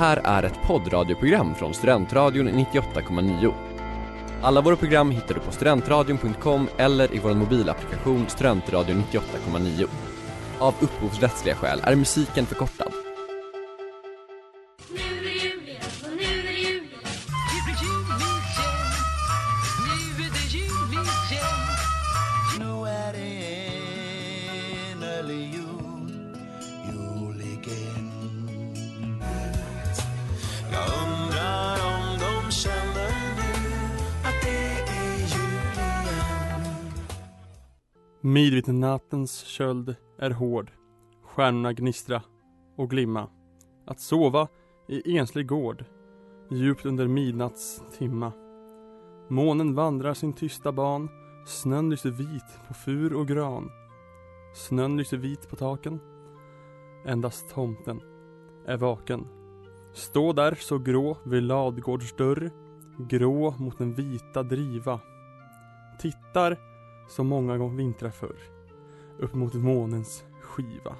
här är ett poddradioprogram från Studentradion 98,9. Alla våra program hittar du på studentradion.com eller i vår mobilapplikation Studentradion 98,9. Av upphovsrättsliga skäl är musiken förkortad. Nattens köld är hård, stjärnorna gnistra och glimma. Att sova i enslig gård, djupt under midnatts timma. Månen vandrar sin tysta ban, snön lyser vit på fur och gran. Snön lyser vit på taken, endast tomten är vaken. Stå där så grå vid ladugårds dörr, grå mot den vita driva. Tittar som många gånger vintrar förr upp mot månens skiva.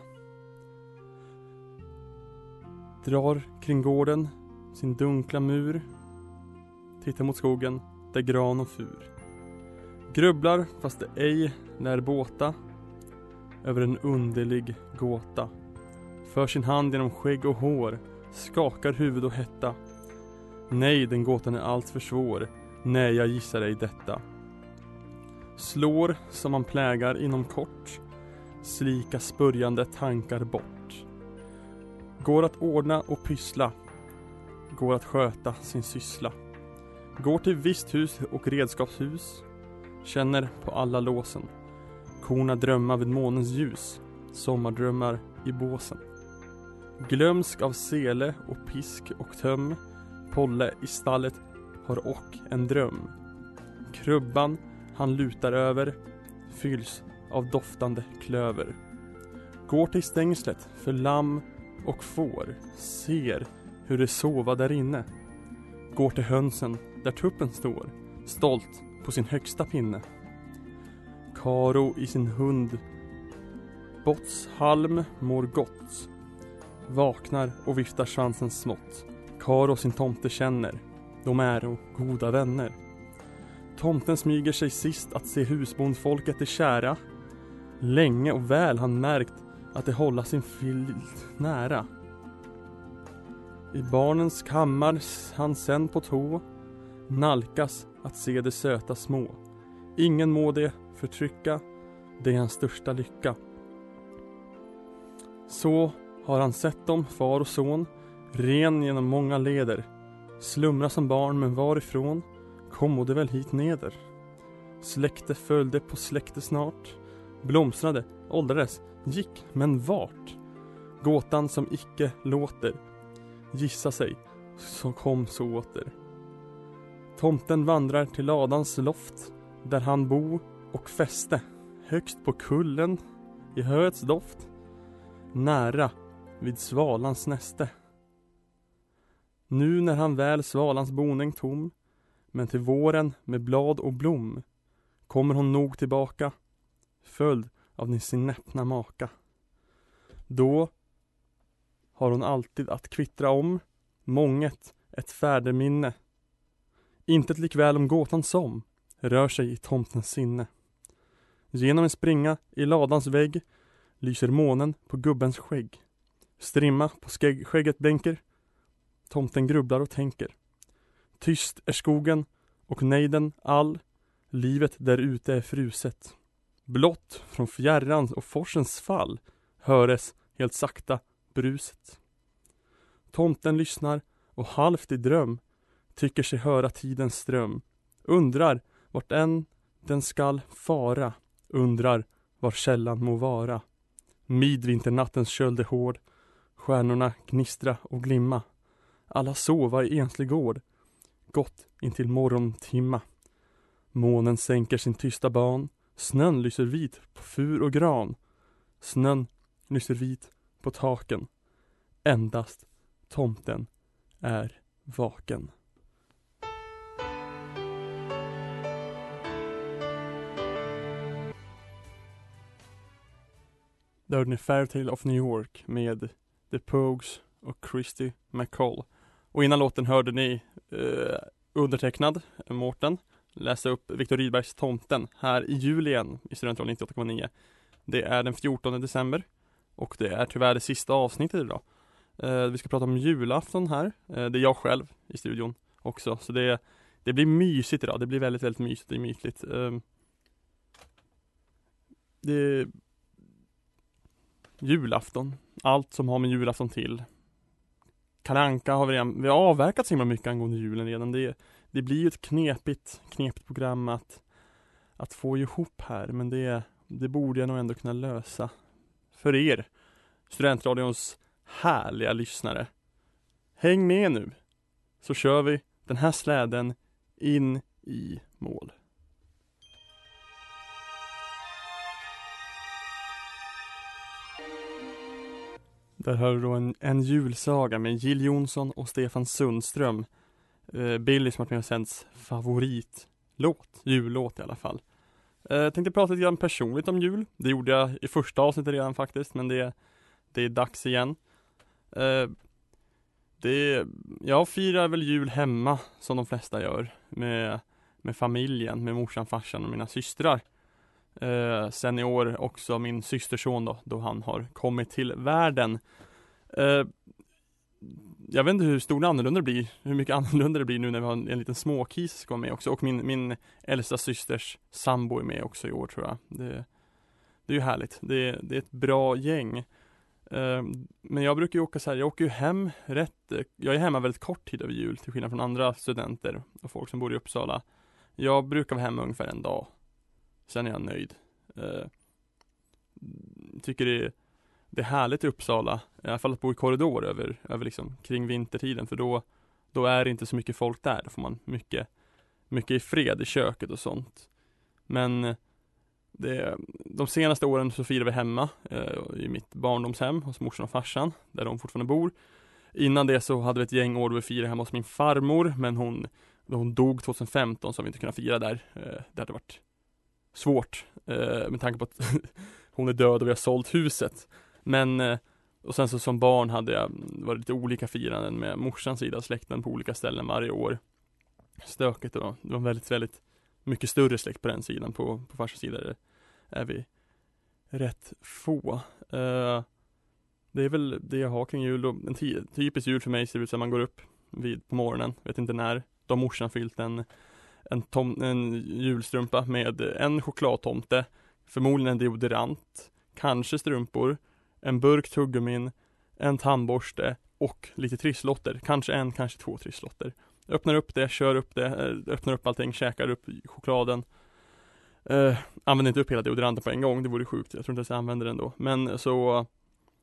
Drar kring gården sin dunkla mur. Tittar mot skogen där gran och fur. Grubblar fast det ej lär båta över en underlig gåta. För sin hand genom skägg och hår, skakar huvud och hetta. Nej, den gåtan är allt för svår. Nej, jag gissar ej detta. Slår som man plägar inom kort Slika spörjande tankar bort. Går att ordna och pyssla. Går att sköta sin syssla. Går till visthus och redskapshus. Känner på alla låsen. Korna drömma vid månens ljus. Sommardrömmar i båsen. Glömsk av sele och pisk och töm. Polle i stallet har och en dröm. Krubban han lutar över fylls av doftande klöver. Går till stängslet för lamm och får, ser hur det sova där inne. Går till hönsen där tuppen står, stolt på sin högsta pinne. Karo i sin hund Bottshalm mår gott. Vaknar och viftar svansen smått. Karo sin tomte känner, de är och goda vänner. Tomten smyger sig sist att se husbondfolket är kära. Länge och väl han märkt att det hålla sin filt nära. I barnens kammar han sen på tå nalkas att se de söta små. Ingen må det förtrycka, det är hans största lycka. Så har han sett dem, far och son, ren genom många leder. Slumra som barn, men varifrån? kommo de väl hit neder. Släkte följde på släkte snart, blomstrade, åldrades, gick, men vart? Gåtan som icke låter, gissa sig, så kom så åter. Tomten vandrar till ladans loft, där han bo och fäste, högst på kullen, i höets doft, nära vid svalans näste. Nu när han väl svalans boning tom men till våren med blad och blom kommer hon nog tillbaka följd av sin näppna maka. Då har hon alltid att kvittra om månget ett färdeminne. Intet likväl om gåtan som rör sig i tomtens sinne. Genom en springa i ladans vägg lyser månen på gubbens skägg. Strimma på skägg, skägget bänker. Tomten grubblar och tänker. Tyst är skogen och nejden all, livet där ute är fruset. Blott från fjärran och forsens fall höres helt sakta bruset. Tomten lyssnar och halvt i dröm tycker sig höra tidens ström. Undrar vart än den skall fara, undrar var källan må vara. Midvinternattens köld är hård, stjärnorna gnistra och glimma. Alla sova i enslig gård, gott intill morgontimma. Månen sänker sin tysta ban, snön lyser vit på fur och gran. Snön lyser vit på taken. Endast tomten är vaken. Där hörde ni Fairytale of New York med The Pogues och Christy McCall. Och innan låten hörde ni eh, undertecknad, Mårten, läsa upp Viktor Rydbergs Tomten här i jul igen i Studentradion 98,9. Det är den 14 december och det är tyvärr det sista avsnittet idag. Eh, vi ska prata om julafton här. Eh, det är jag själv i studion också, så det, det blir mysigt idag. Det blir väldigt, väldigt mysigt och mytligt. Eh, det julafton, allt som har med julafton till. Kalle Anka har vi redan, vi har avverkat så himla mycket angående julen redan. Det, är det blir ju ett knepigt, knepigt program att, att få ihop här, men det, det borde jag nog ändå kunna lösa. För er, Studentradions härliga lyssnare. Häng med nu, så kör vi den här släden in i mål. Där hör du då en, en julsaga med Jill Johnson och Stefan Sundström. Eh, Billy Martin Sens favoritlåt, jullåt i alla fall. Eh, jag tänkte prata lite grann personligt om jul. Det gjorde jag i första avsnittet redan faktiskt, men det, det är dags igen. Eh, det, jag firar väl jul hemma som de flesta gör med, med familjen, med morsan, farsan och mina systrar. Eh, sen i år också min systerson då, då han har kommit till världen. Eh, jag vet inte hur stor annorlunda det blir, hur mycket annorlunda det blir nu när vi har en, en liten småkis som ska vara med också och min, min äldsta systers sambo är med också i år tror jag. Det, det är ju härligt, det, det är ett bra gäng. Ehm, men jag brukar ju åka så här, jag åker ju hem rätt, jag är hemma väldigt kort tid över jul till skillnad från andra studenter och folk som bor i Uppsala. Jag brukar vara hemma ungefär en dag Sen är jag nöjd. Ehm, tycker det är, det är härligt i Uppsala, i alla fall att bo i korridor över, över liksom kring vintertiden för då, då är det inte så mycket folk där. Då får man mycket, mycket i fred i köket och sånt. Men det, de senaste åren så firar vi hemma eh, i mitt barndomshem hos morsan och farsan, där de fortfarande bor. Innan det så hade vi ett gäng år då vi firade hemma hos min farmor, men hon, då hon dog 2015 så har vi inte kunnat fira där. Eh, det hade varit svårt eh, med tanke på att hon är död och vi har sålt huset. Men eh, och sen så som barn hade jag mm, varit lite olika firanden med morsans sida av släkten på olika ställen varje år. Stökigt då. Det var väldigt, väldigt mycket större släkt på den sidan. På, på farsans sida är, vi rätt få. Uh, det är väl det jag har kring jul. Då. En typisk jul för mig ser ut som man går upp vid, på morgonen, vet inte när. Då har morsan fyllt en en, tom, en julstrumpa med en chokladtomte, förmodligen en deodorant, kanske strumpor, en burk tuggummin, en tandborste och lite trisslotter. Kanske en, kanske två trisslotter. Öppnar upp det, kör upp det, eh, öppnar upp allting, käkar upp chokladen. Eh, använder inte upp hela deodoranten på en gång, det vore sjukt. Jag tror inte ens jag använder den då. Men så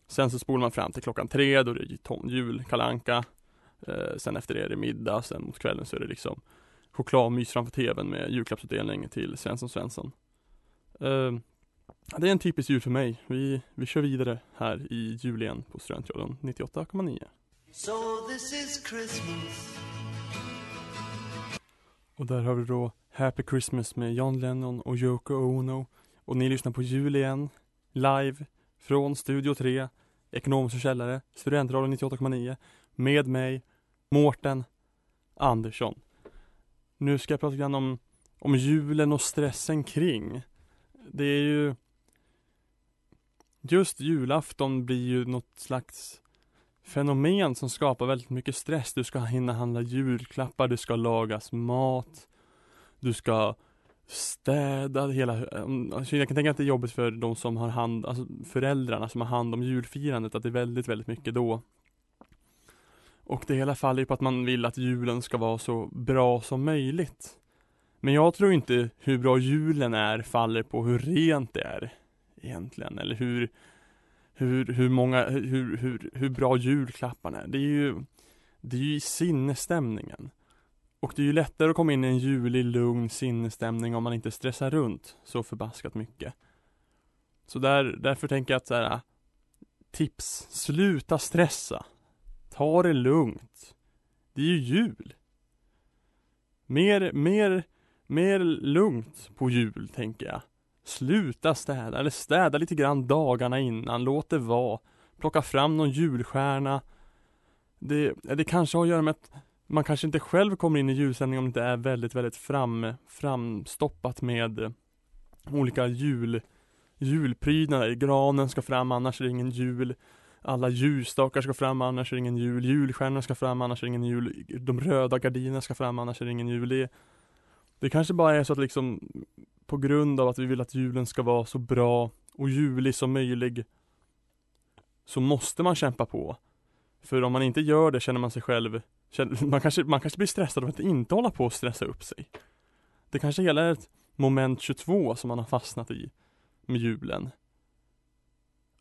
Sen så spolar man fram till klockan tre, då är det jul, kalanka. Eh, Sen efter det är det middag, sen mot kvällen så är det liksom chokladmys framför tvn med julklappsutdelning till Svensson Svensson. Eh, det är en typisk jul för mig. Vi, vi kör vidare här i jul igen på Studentradion 98,9. So this is Christmas. Och där har vi då Happy Christmas med John Lennon och Yoko Ono. Och ni lyssnar på jul igen, live, från Studio 3, Ekonomiska källare, Studentradion 98,9, med mig, Mårten Andersson. Nu ska jag prata grann om, om julen och stressen kring. Det är ju Just julafton blir ju något slags fenomen som skapar väldigt mycket stress. Du ska hinna handla julklappar, det ska lagas mat, du ska städa hela, eh, mm, alltså jag kan tänka att det är jobbigt för de som har hand, alltså föräldrarna som har hand om julfirandet, att det är väldigt, väldigt mycket då. Och det hela faller ju på att man vill att julen ska vara så bra som möjligt. Men jag tror inte hur bra julen är faller på hur rent det är egentligen, eller hur hur, hur många, hur, hur, hur bra julklapparna är. Det är ju Det är ju i sinnesstämningen. Och det är ju lättare att komma in i en julig, lugn sinnesstämning om man inte stressar runt så förbaskat mycket. Så där, därför tänker jag att så här, Tips, sluta stressa. Ta det lugnt. Det är ju jul. Mer, mer, mer lugnt på jul tänker jag. Sluta städa, eller städa lite grann dagarna innan, låt det vara. Plocka fram någon julstjärna. det, det kanske har att göra med att man kanske inte själv kommer in i julstämning om det inte är väldigt, väldigt fram, framstoppat med olika jul, julprydnader. Granen ska fram, annars är det ingen jul. Alla ljusstakar ska fram, annars är det ingen jul. Julstjärnorna ska fram, annars är det ingen jul. De röda gardinerna ska fram, annars är det ingen jul. Det, det kanske bara är så att liksom på grund av att vi vill att julen ska vara så bra och julig som möjlig så måste man kämpa på. För om man inte gör det känner man sig själv man, kanske, man kanske blir stressad av att inte hålla på och stressa upp sig. Det kanske hela är ett moment 22 som man har fastnat i med julen.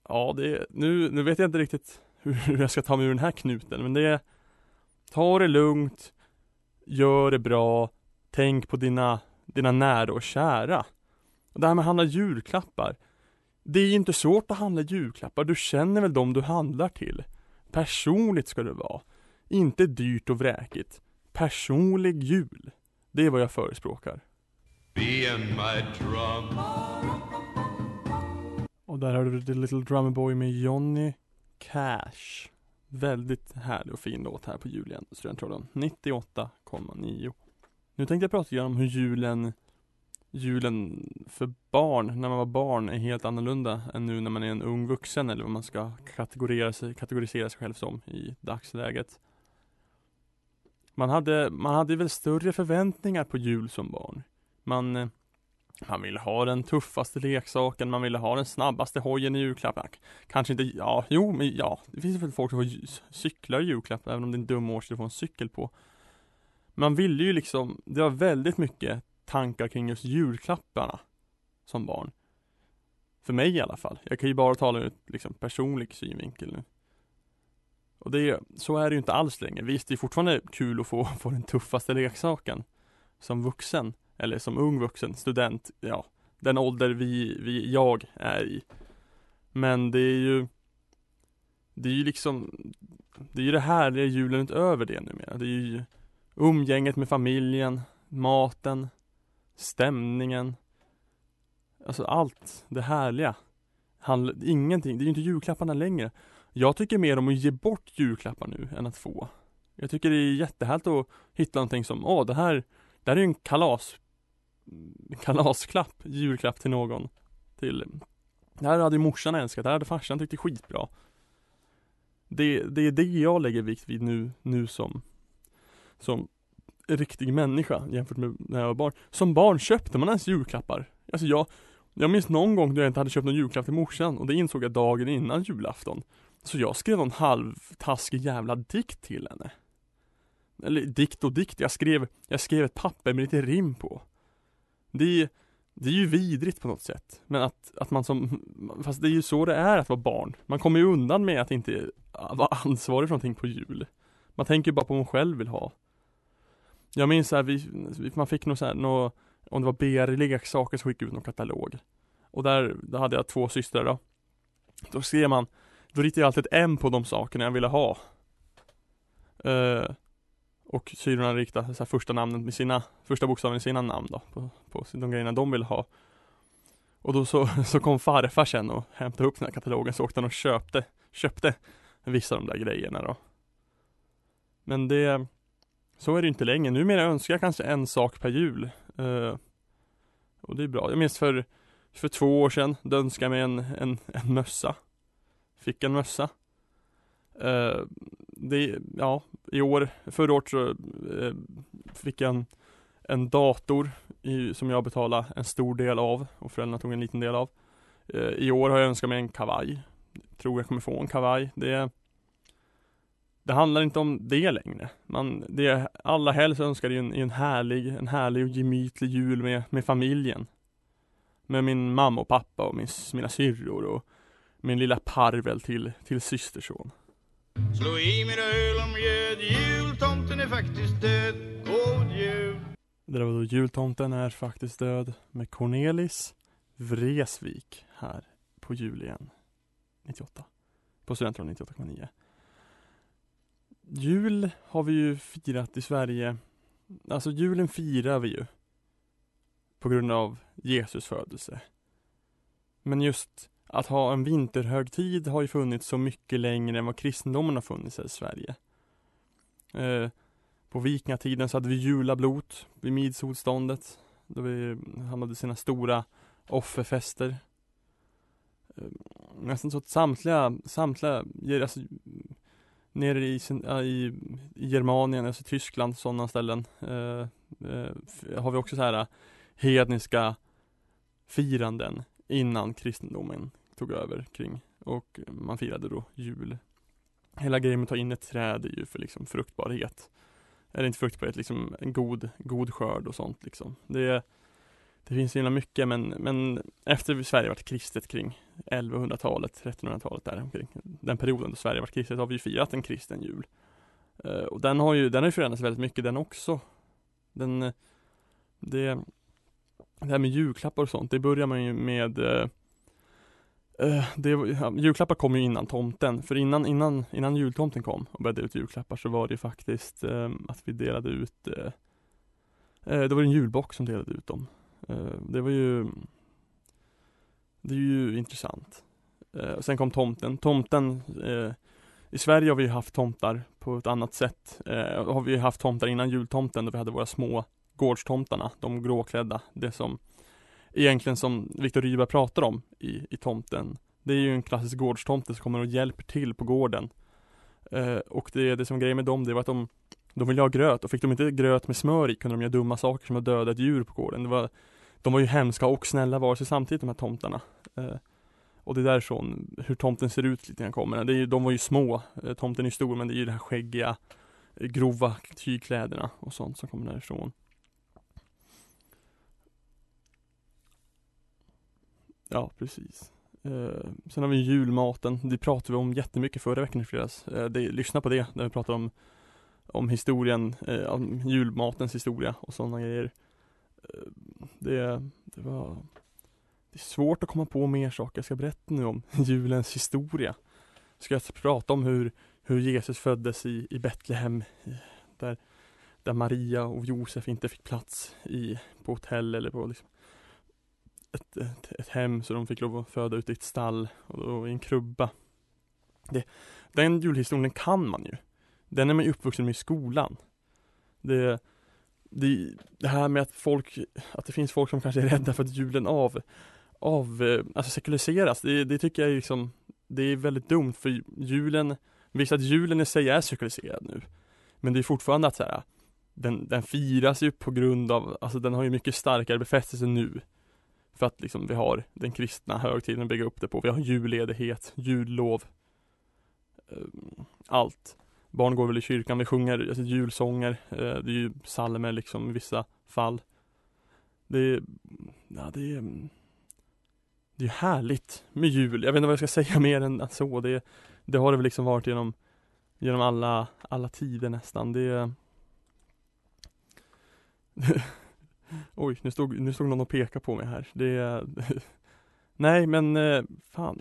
Ja, det nu, nu vet jag inte riktigt hur, hur jag ska ta mig ur den här knuten, men det är Ta det lugnt, gör det bra, tänk på dina, dina nära och kära. Och det här med att handla julklappar. Det är inte svårt att handla julklappar, du känner väl dem du handlar till. Personligt ska det vara. Inte dyrt och vräkigt. Personlig jul. Det är vad jag förespråkar. Och där har du The Little Drummer Boy med Johnny Cash. Väldigt härlig och fin låt här på julen, Studentradion 98,9. Nu tänkte jag prata lite grann om hur julen Julen för barn, när man var barn, är helt annorlunda än nu när man är en ung vuxen eller vad man ska kategorisera sig, kategorisera sig själv som i dagsläget. Man hade, man hade väl större förväntningar på jul som barn. Man, man ville ha den tuffaste leksaken, man ville ha den snabbaste hojen i julklapp. Kanske inte, ja, jo, men ja, det finns väl folk som får cyklar i julklapp, även om det är en dum årsdag att få en cykel på. Man ville ju liksom, det var väldigt mycket tankar kring just julklapparna som barn. För mig i alla fall. Jag kan ju bara tala ur liksom, personlig synvinkel nu. Och det så är det ju inte alls längre. Visst, det är fortfarande kul att få, få den tuffaste leksaken som vuxen, eller som ung vuxen, student, ja, den ålder vi, vi, jag är i. Men det är ju Det är ju liksom Det är ju det härliga julen utöver det numera. Det är ju umgänget med familjen, maten, stämningen. Alltså allt det härliga. Han, ingenting, det är ju inte julklapparna längre. Jag tycker mer om att ge bort julklappar nu än att få. Jag tycker det är jättehärligt att hitta någonting som, åh det här, det här är ju en kalas kalasklapp, julklapp till någon. Till, det här hade ju morsan älskat, det här hade farsan tyckt är skitbra. Det, det är det jag lägger vikt vid nu, nu som, som riktig människa jämfört med när jag var barn. Som barn köpte man ens julklappar. Alltså jag, jag minns någon gång då jag inte hade köpt någon julklapp till morsan och det insåg jag dagen innan julafton. Så jag skrev någon halvtaskig jävla dikt till henne. Eller dikt och dikt, jag skrev, jag skrev ett papper med lite rim på. Det är, det är ju vidrigt på något sätt. Men att, att man som, fast det är ju så det är att vara barn. Man kommer ju undan med att inte vara ansvarig för någonting på jul. Man tänker ju bara på vad man själv vill ha. Jag minns såhär, vi, man fick nog såhär, nå, om det var BR-leksaker så skickade vi ut någon katalog. Och där, där hade jag två systrar då. Då skrev man, då ritade jag alltid ett M på de sakerna jag ville ha. Uh, och syrrorna riktade så första namnet med sina, första bokstaven i sina namn då, på, på de grejerna de ville ha. Och då så, så kom farfar sen och hämtade upp den här katalogen så åkte han och köpte, köpte vissa av de där grejerna då. Men det, så är det ju inte längre. Numera önskar jag kanske en sak per jul. Eh, och det är bra. Jag minns för, för två år sedan, då önskade jag mig en, en, en mössa. Fick en mössa. Eh, det, ja, i år, förra året så eh, fick jag en, en dator i, som jag betalade en stor del av och föräldrarna tog en liten del av. Eh, I år har jag önskat mig en kavaj. Tror jag kommer få en kavaj. Det, det handlar inte om det längre. Man, det är, alla helst önskar ju en, en härlig, en härlig och gemytlig jul med, med familjen. Med min mamma och pappa och min, mina syrror och min lilla parvel till, till systerson. Slå i mina öl och mjöd, jultomten är faktiskt död. God jul! Det där var då jultomten är faktiskt död med Cornelis Vreeswijk här på jul igen 98 på Studentradion 98,9 Jul har vi ju firat i Sverige Alltså julen firar vi ju på grund av Jesus födelse Men just att ha en vinterhögtid har ju funnits så mycket längre än vad kristendomen har funnits här i Sverige Eh, på vikingatiden så hade vi julablot vid midsolståndet. Då vi, han hade sina stora offerfester. Eh, nästan så att samtliga, samtliga, ger- alltså, nere i, i, i Germanien, alltså Tyskland, sådana ställen, eh, eh, har vi också så här eh, hedniska firanden innan kristendomen tog över kring och man firade då jul. Hela grejen med att ta in ett träd är ju för liksom fruktbarhet. Eller inte fruktbarhet, liksom en god, god skörd och sånt liksom. Det, det finns så himla mycket men, men efter Sverige varit kristet kring 1100-talet, 1300-talet där omkring. Den perioden då Sverige varit kristet har vi ju firat en kristen jul. Eh, och den har ju, den har ju förändrats väldigt mycket den också. Den, det, det här med julklappar och sånt, det börjar man ju med Uh, det, ja, julklappar kom ju innan tomten, för innan, innan, innan jultomten kom och började ut julklappar så var det ju faktiskt eh, att vi delade ut uh, uh, Det var en julbox som delade ut dem Eh, det var ju Det är ju intressant eh, Sen kom tomten, tomten eh, I Sverige har vi ju haft tomtar på ett annat sätt Har vi ju haft tomtar innan jultomten då vi hade våra små gårdstomtarna, de gråklädda, det som egentligen som Viktor Rydberg pratar om i, i tomten. Det är ju en klassisk gårdstomte som kommer och hjälper till på gården. Och det, det som grejen med dem, det var att de, de ville ha gröt och fick de inte gröt med smör i kunde de göra dumma saker som att döda ett djur på gården. Det var, de var ju hemska och snälla var sig samtidigt de här tomtarna. Eh, och det är därifrån hur tomten ser ut lite grann kommer. Det är ju, de var ju små, eh, tomten är stor men det är ju det här skäggiga, eh, grova tygkläderna och sånt som kommer därifrån. Ja, precis. Eh, sen har vi julmaten. Det pratade vi om jättemycket förra veckan i fredags. Eh, det, lyssna på det, när vi pratar om, om historien, eh, om julmatens historia och sådana grejer. Eh, det, det var Det är svårt att komma på mer saker. Jag ska berätta nu om julens historia. Ska jag prata om hur, hur Jesus föddes i, i Betlehem, där, där Maria och Josef inte fick plats i, på hotell eller på liksom ett, ett, ett hem så de fick lov att föda ute i ett stall och då i en krubba. Det, den julhistorien kan man ju. Den är man ju uppvuxen med i skolan. Det, det, det här med att folk, att det finns folk som kanske är rädda för att julen av, av eh, alltså sekulariseras, det, det tycker jag är liksom, det är väldigt dumt för julen, visst att julen i sig är sekulariserad nu, men det är fortfarande att så här, den, den firas ju på grund av, alltså den har ju mycket starkare befästelse nu. För att liksom vi har den kristna högtiden att bygga upp det på. Vi har julledighet, jullov. Ehm, allt. Barn går väl i kyrkan, vi sjunger alltså, julsånger. eh, Det är ju psalmer liksom i vissa fall. Det är, ja det är Det är härligt med jul. Jag vet inte vad jag ska säga mer än så. Det, det har det väl liksom varit genom Genom alla, alla tider nästan. Det är Oj, nu stod, nu stod någon och pekade på mig här. Det Nej men eh, fan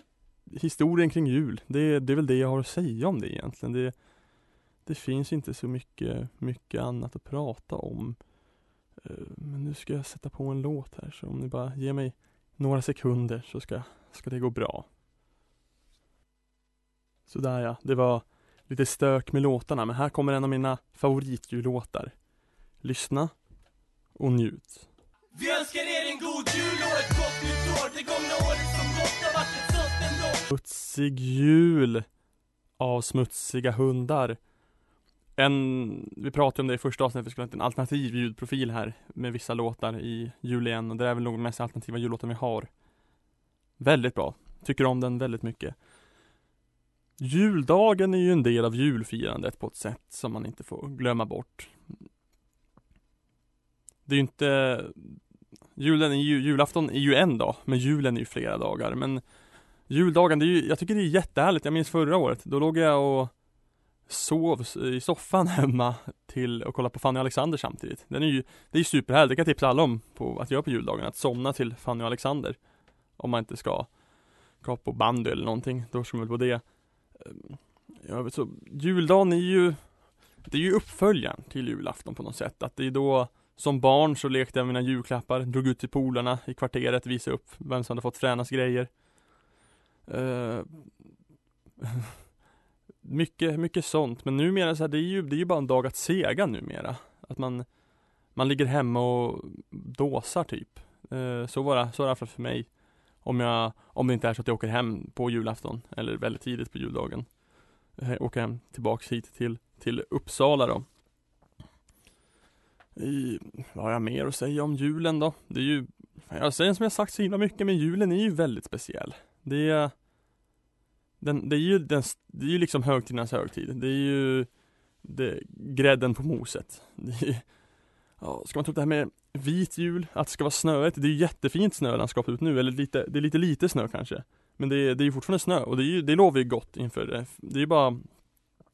Historien kring jul, det, det är väl det jag har att säga om det egentligen. Det, det finns inte så mycket, mycket annat att prata om. Eh, Men nu ska jag sätta på en låt här så om ni bara ger mig några sekunder så ska, ska det gå bra. Sådär ja, det var lite stök med låtarna men här kommer en av mina favoritjullåtar. Lyssna och njut. Vi önskar er en god jul och ett gott nytt år Det gångna året som gått har varit ett sånt ändå Smutsig jul av smutsiga hundar. En, vi pratade om det i första avsnittet, vi skulle ha en alternativ ljudprofil här med vissa låtar i jul igen och det är väl nog den mest alternativa jullåten vi har. Väldigt bra. Tycker om den väldigt mycket. Juldagen är ju en del av julfirandet på ett sätt som man inte får glömma bort. Det är ju inte Julen är ju, julafton är ju en dag, men julen är ju flera dagar. Men juldagen, det är ju, jag tycker det är jättehärligt. Jag minns förra året, då låg jag och sov i soffan hemma till och kolla på Fanny och Alexander samtidigt. Den är ju, det är ju superhärligt. Det kan jag tipsa alla om på att göra på juldagen, att somna till Fanny och Alexander. Om man inte ska, gå på bandy eller någonting, då ska man väl på det. Ehm, jag vet så, juldagen är ju, det är ju uppföljaren till julafton på något sätt. Att det är då som barn så lekte jag med mina julklappar, drog ut till polarna i kvarteret, visade upp vem som hade fått fränast grejer. Uh, mycket, mycket sånt. Men numera så här, det är ju, det är ju bara en dag att sega numera. Att man, man ligger hemma och dåsar typ. Eh, så var det, så var det i alla fall för mig. Om jag, om det inte är så att jag åker hem på julafton eller väldigt tidigt på juldagen. Eh, åker hem tillbaks hit till, till Uppsala då. I, vad har jag mer att säga om julen då? Det är ju, jag säger som jag sagt så himla mycket, men julen är ju väldigt speciell. Det är den, det är ju den, det är ju liksom högtidernas högtid. Det är ju det, grädden på moset. Det är, ja, ska man ta upp det här med vit jul, att det ska vara snöigt. Det är ju jättefint snölandskap ut nu, eller lite, det är lite lite snö kanske. Men det är, det är ju fortfarande snö och det, är ju, det lovar ju gott inför det. Det är ju bara,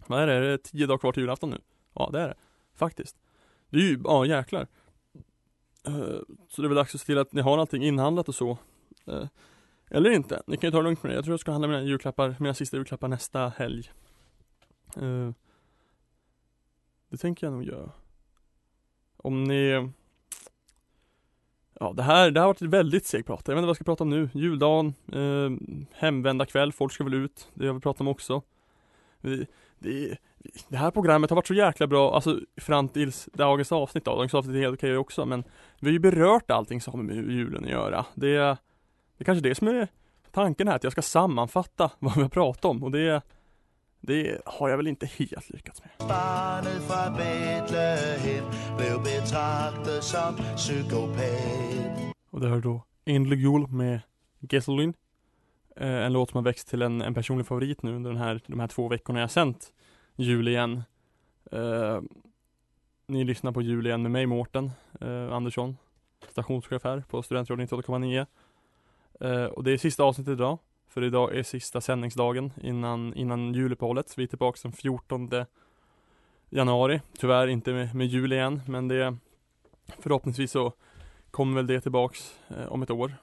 vad är det, är det tio dagar kvar till julafton nu? Ja det är det, faktiskt. Det är ju, ja jäklar. Eh, så det är väl dags att se till att ni har allting inhandlat och så. Eh, eller inte, ni kan ju ta det lugnt med det. Jag tror jag ska handla mina julklappar, mina sista julklappar nästa helg. Eh, det tänker jag nog göra. Om ni Ja det här, det här har varit ett väldigt segt prat. Jag vet inte vad jag ska prata om nu. Juldagen, eh, hemvända kväll, folk ska väl ut. Det har vi pratat om också. Vi, det, det här programmet har varit så jäkla bra, alltså fram tills dagens avsnitt då. Dagens avsnitt är helt okej också men vi har ju berört allting som har med julen att göra. Det, är- det är kanske det som är tanken här, att jag ska sammanfatta vad vi har pratat om och det, det har jag väl inte helt lyckats med. Barnet fra Bethlehem blev betragtet som psykopat. Och det här är då Endelig jul med Gasoline. Eh, en låt som har växt till en, en personlig favorit nu under den här, de här två veckorna jag sänt Jul igen. Eh, ni lyssnar på Jul igen med mig Mårten eh, Andersson, stationschef här på Studentradion 98,9. Eh, och det är sista avsnittet idag, för idag är sista sändningsdagen innan, innan juluppehållet. Vi är tillbaka den 14 januari. Tyvärr inte med, med jul igen, men det förhoppningsvis så kommer väl det tillbaks eh, om ett år.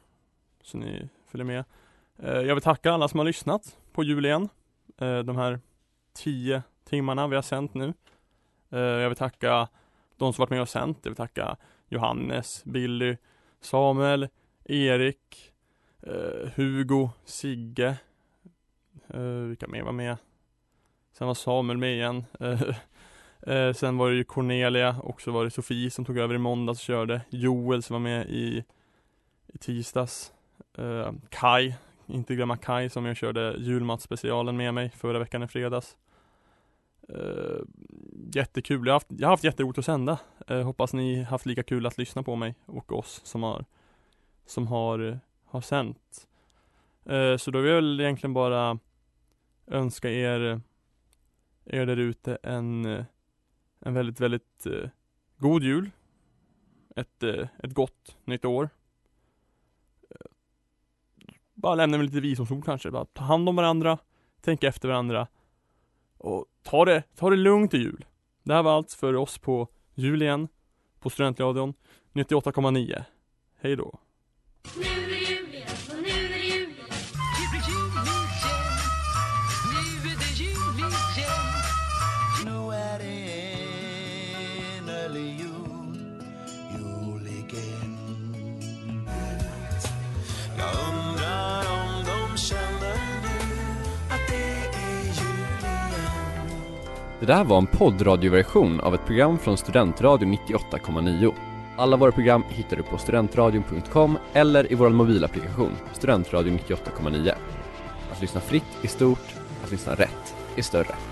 Så ni följer med. Eh, jag vill tacka alla som har lyssnat på jul igen. Eh, de här tio timmarna vi har sänt nu. Eh, jag vill tacka de som varit med och sänt. Jag vill tacka Johannes, Billy, Samuel, Erik, eh, Hugo, Sigge. Eh, vilka mer var med? Sen var Samuel med igen. Eh, eh, sen var det ju Cornelia och så var det Sofie som tog över i måndags och körde. Joel som var med i, i tisdags. Eh, Kai, inte glömma Kai som jag körde julmatspecialen med mig förra veckan i fredags. Eh, jättekul, jag har haft, jag har haft jätteroligt att sända. Eh, hoppas ni haft lika kul att lyssna på mig och oss som har som har, eh, har sänt. Eh, så då vill jag väl egentligen bara önska er er där ute en en väldigt, väldigt eh, god jul. Ett, eh, ett gott nytt år. Bara lämna med lite visdomsord kanske. Bara ta hand om varandra, tänk efter varandra och ta det, ta det lugnt i jul. Det här var allt för oss på jul igen på Studentradion 98,9. Hej då. Där var en poddradioversion av ett program från Studentradion 98,9. Alla våra program hittar du på studentradion.com eller i vår mobilapplikation Studentradion 98,9. Att lyssna fritt är stort, att lyssna rätt är större.